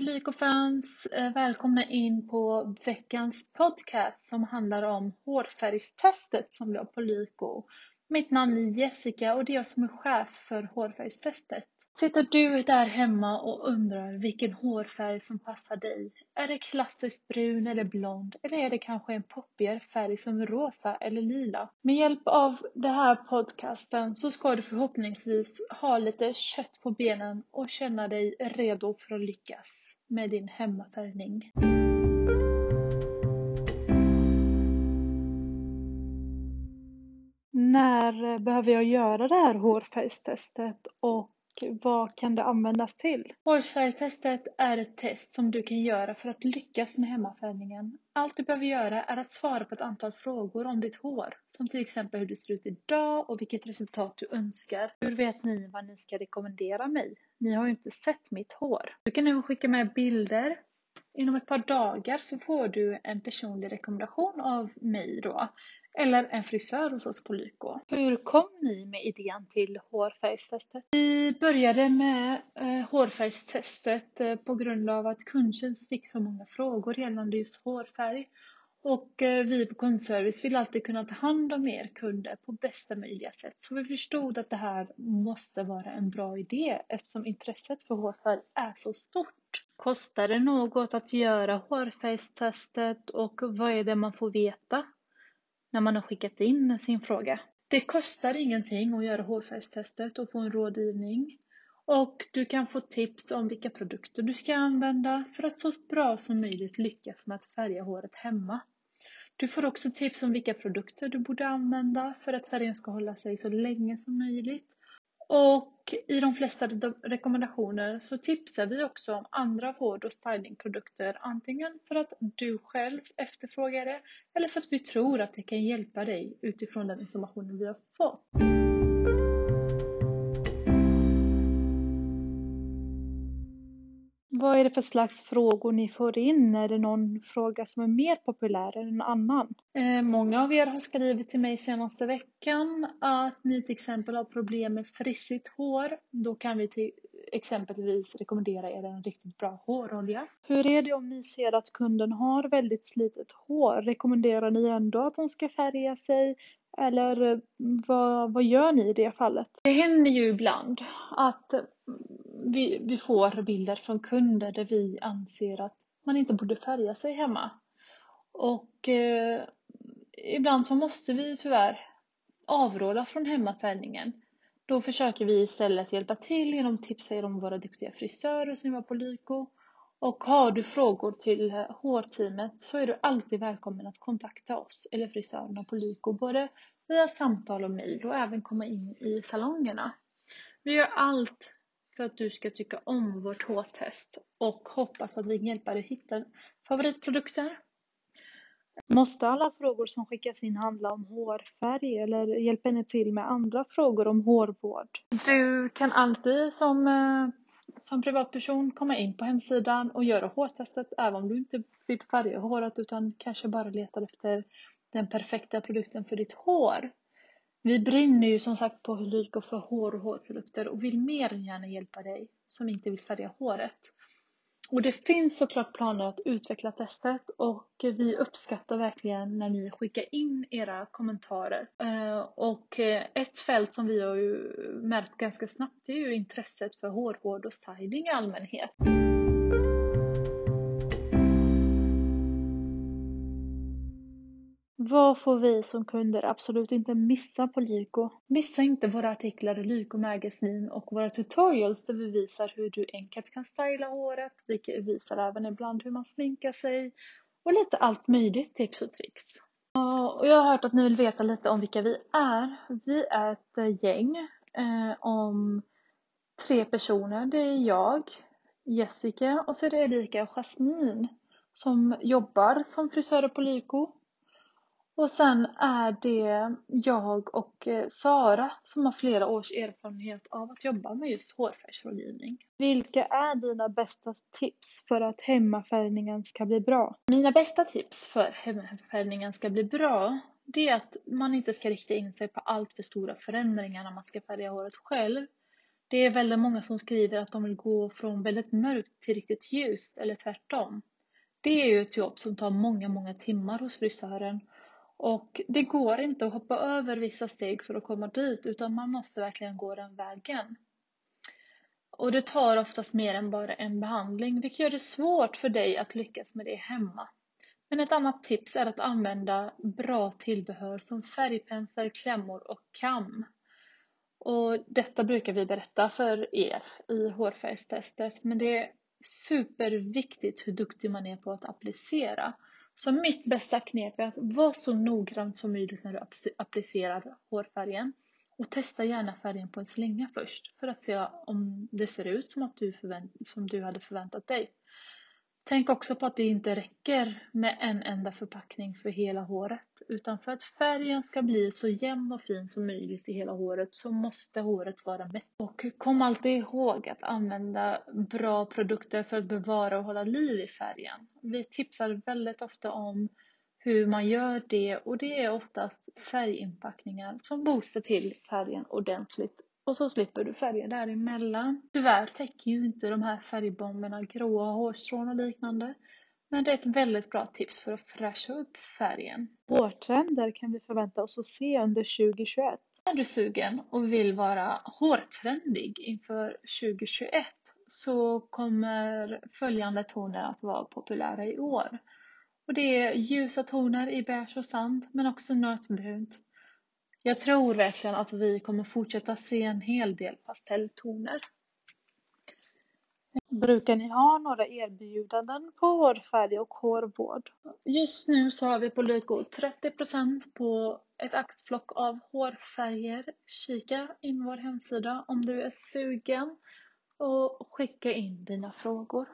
Lykofans, eh, välkomna in på veckans podcast som handlar om hårfärgstestet som vi har på Lyko. Mitt namn är Jessica och det är jag som är chef för hårfärgstestet. Sitter du där hemma och undrar vilken hårfärg som passar dig? Är det klassiskt brun eller blond? Eller är det kanske en poppigare färg som rosa eller lila? Med hjälp av den här podcasten så ska du förhoppningsvis ha lite kött på benen och känna dig redo för att lyckas med din hemmafärgning. När behöver jag göra det här hårfärgstestet och vad kan det användas till? Hårfärgtestet är ett test som du kan göra för att lyckas med hemmafärgningen. Allt du behöver göra är att svara på ett antal frågor om ditt hår, som till exempel hur det ser ut idag och vilket resultat du önskar. Hur vet ni vad ni ska rekommendera mig? Ni har ju inte sett mitt hår. Du kan även skicka med bilder. Inom ett par dagar så får du en personlig rekommendation av mig då eller en frisör hos oss på Lyko. Hur kom ni med idén till hårfärgstestet? Vi började med eh, hårfärgstestet eh, på grund av att kundtjänst fick så många frågor gällande just hårfärg. Och eh, vi på kundservice vill alltid kunna ta hand om er kunder på bästa möjliga sätt. Så vi förstod att det här måste vara en bra idé eftersom intresset för hårfärg är så stort. Kostar det något att göra hårfärgstestet och vad är det man får veta? När man har skickat in sin fråga. Det kostar ingenting att göra hårfärgstestet och få en rådgivning. Och du kan få tips om vilka produkter du ska använda för att så bra som möjligt lyckas med att färga håret hemma. Du får också tips om vilka produkter du borde använda för att färgen ska hålla sig så länge som möjligt och i de flesta rekommendationer så tipsar vi också om andra vård och stylingprodukter antingen för att du själv efterfrågar det eller för att vi tror att det kan hjälpa dig utifrån den informationen vi har fått. Det för slags frågor ni får in? Är det någon fråga som är mer populär än en annan? Eh, många av er har skrivit till mig senaste veckan att ni till exempel har problem med frissigt hår. Då kan vi till exempelvis rekommendera er en riktigt bra hårolja. Hur är det om ni ser att kunden har väldigt slitet hår? Rekommenderar ni ändå att de ska färga sig? Eller vad, vad gör ni i det fallet? Det händer ju ibland att vi, vi får bilder från kunder där vi anser att man inte borde färga sig hemma. Och eh, ibland så måste vi tyvärr avråda från hemmafärgningen. Då försöker vi istället hjälpa till genom att tipsa er om våra duktiga frisörer som jobbar på Lyko. Och har du frågor till hårteamet så är du alltid välkommen att kontakta oss eller frisörerna på Lyko både via samtal och mejl och även komma in i salongerna. Vi gör allt för att du ska tycka om vårt hårtest och hoppas att vi kan hjälpa dig hitta favoritprodukter. Måste alla frågor som skickas in handla om hårfärg eller hjälper ni till med andra frågor om hårvård? Du kan alltid som, eh, som privatperson komma in på hemsidan och göra hårtestet även om du inte vill färga håret utan kanske bara letar efter den perfekta produkten för ditt hår. Vi brinner ju som sagt på Lyko för hår och hårprodukter och vill mer än gärna hjälpa dig som inte vill färga håret. Och det finns såklart planer att utveckla testet och vi uppskattar verkligen när ni skickar in era kommentarer. Eh, och ett fält som vi har ju märkt ganska snabbt är ju intresset för hårvård och styling i allmänhet. Vad får vi som kunder absolut inte missa på Lyko? Missa inte våra artiklar i Lyko Magazine och våra tutorials där vi visar hur du enkelt kan styla håret. Vi visar även ibland hur man sminkar sig och lite allt möjligt tips och tricks. Och jag har hört att ni vill veta lite om vilka vi är. Vi är ett gäng eh, om tre personer. Det är jag, Jessica och så är det Erika och Jasmine som jobbar som frisörer på Lyko. Och sen är det jag och eh, Sara som har flera års erfarenhet av att jobba med just hårfärgsrådgivning. Vilka är dina bästa tips för att hemmafärgningen ska bli bra? Mina bästa tips för att hemmafärgningen ska bli bra det är att man inte ska rikta in sig på allt för stora förändringar när man ska färga håret själv. Det är väldigt många som skriver att de vill gå från väldigt mörkt till riktigt ljust eller tvärtom. Det är ju ett jobb som tar många, många timmar hos frisören och det går inte att hoppa över vissa steg för att komma dit utan man måste verkligen gå den vägen. Och det tar oftast mer än bara en behandling vilket gör det svårt för dig att lyckas med det hemma. Men ett annat tips är att använda bra tillbehör som färgpensel, klämmor och kam. Och detta brukar vi berätta för er i hårfärgstestet men det superviktigt hur duktig man är på att applicera. Så mitt bästa knep är att vara så noggrann som möjligt när du applicerar hårfärgen. Och testa gärna färgen på en slinga först för att se om det ser ut som, att du, som du hade förväntat dig. Tänk också på att det inte räcker med en enda förpackning för hela håret. Utan för att färgen ska bli så jämn och fin som möjligt i hela håret så måste håret vara mätt. Och kom alltid ihåg att använda bra produkter för att bevara och hålla liv i färgen. Vi tipsar väldigt ofta om hur man gör det och det är oftast färginpackningar som boostar till färgen ordentligt och så slipper du färger däremellan. Tyvärr täcker ju inte de här färgbomberna gråa hårstrån och liknande. Men det är ett väldigt bra tips för att fräscha upp färgen. Hårtrender kan vi förvänta oss att se under 2021. Är du sugen och vill vara hårtrendig inför 2021 så kommer följande toner att vara populära i år. Och det är ljusa toner i beige och sand men också nötbrunt, jag tror verkligen att vi kommer fortsätta se en hel del pastelltoner. Brukar ni ha några erbjudanden på hårfärg och hårvård? Just nu så har vi på Lyko 30% på ett axplock av hårfärger. Kika in vår hemsida om du är sugen och skicka in dina frågor.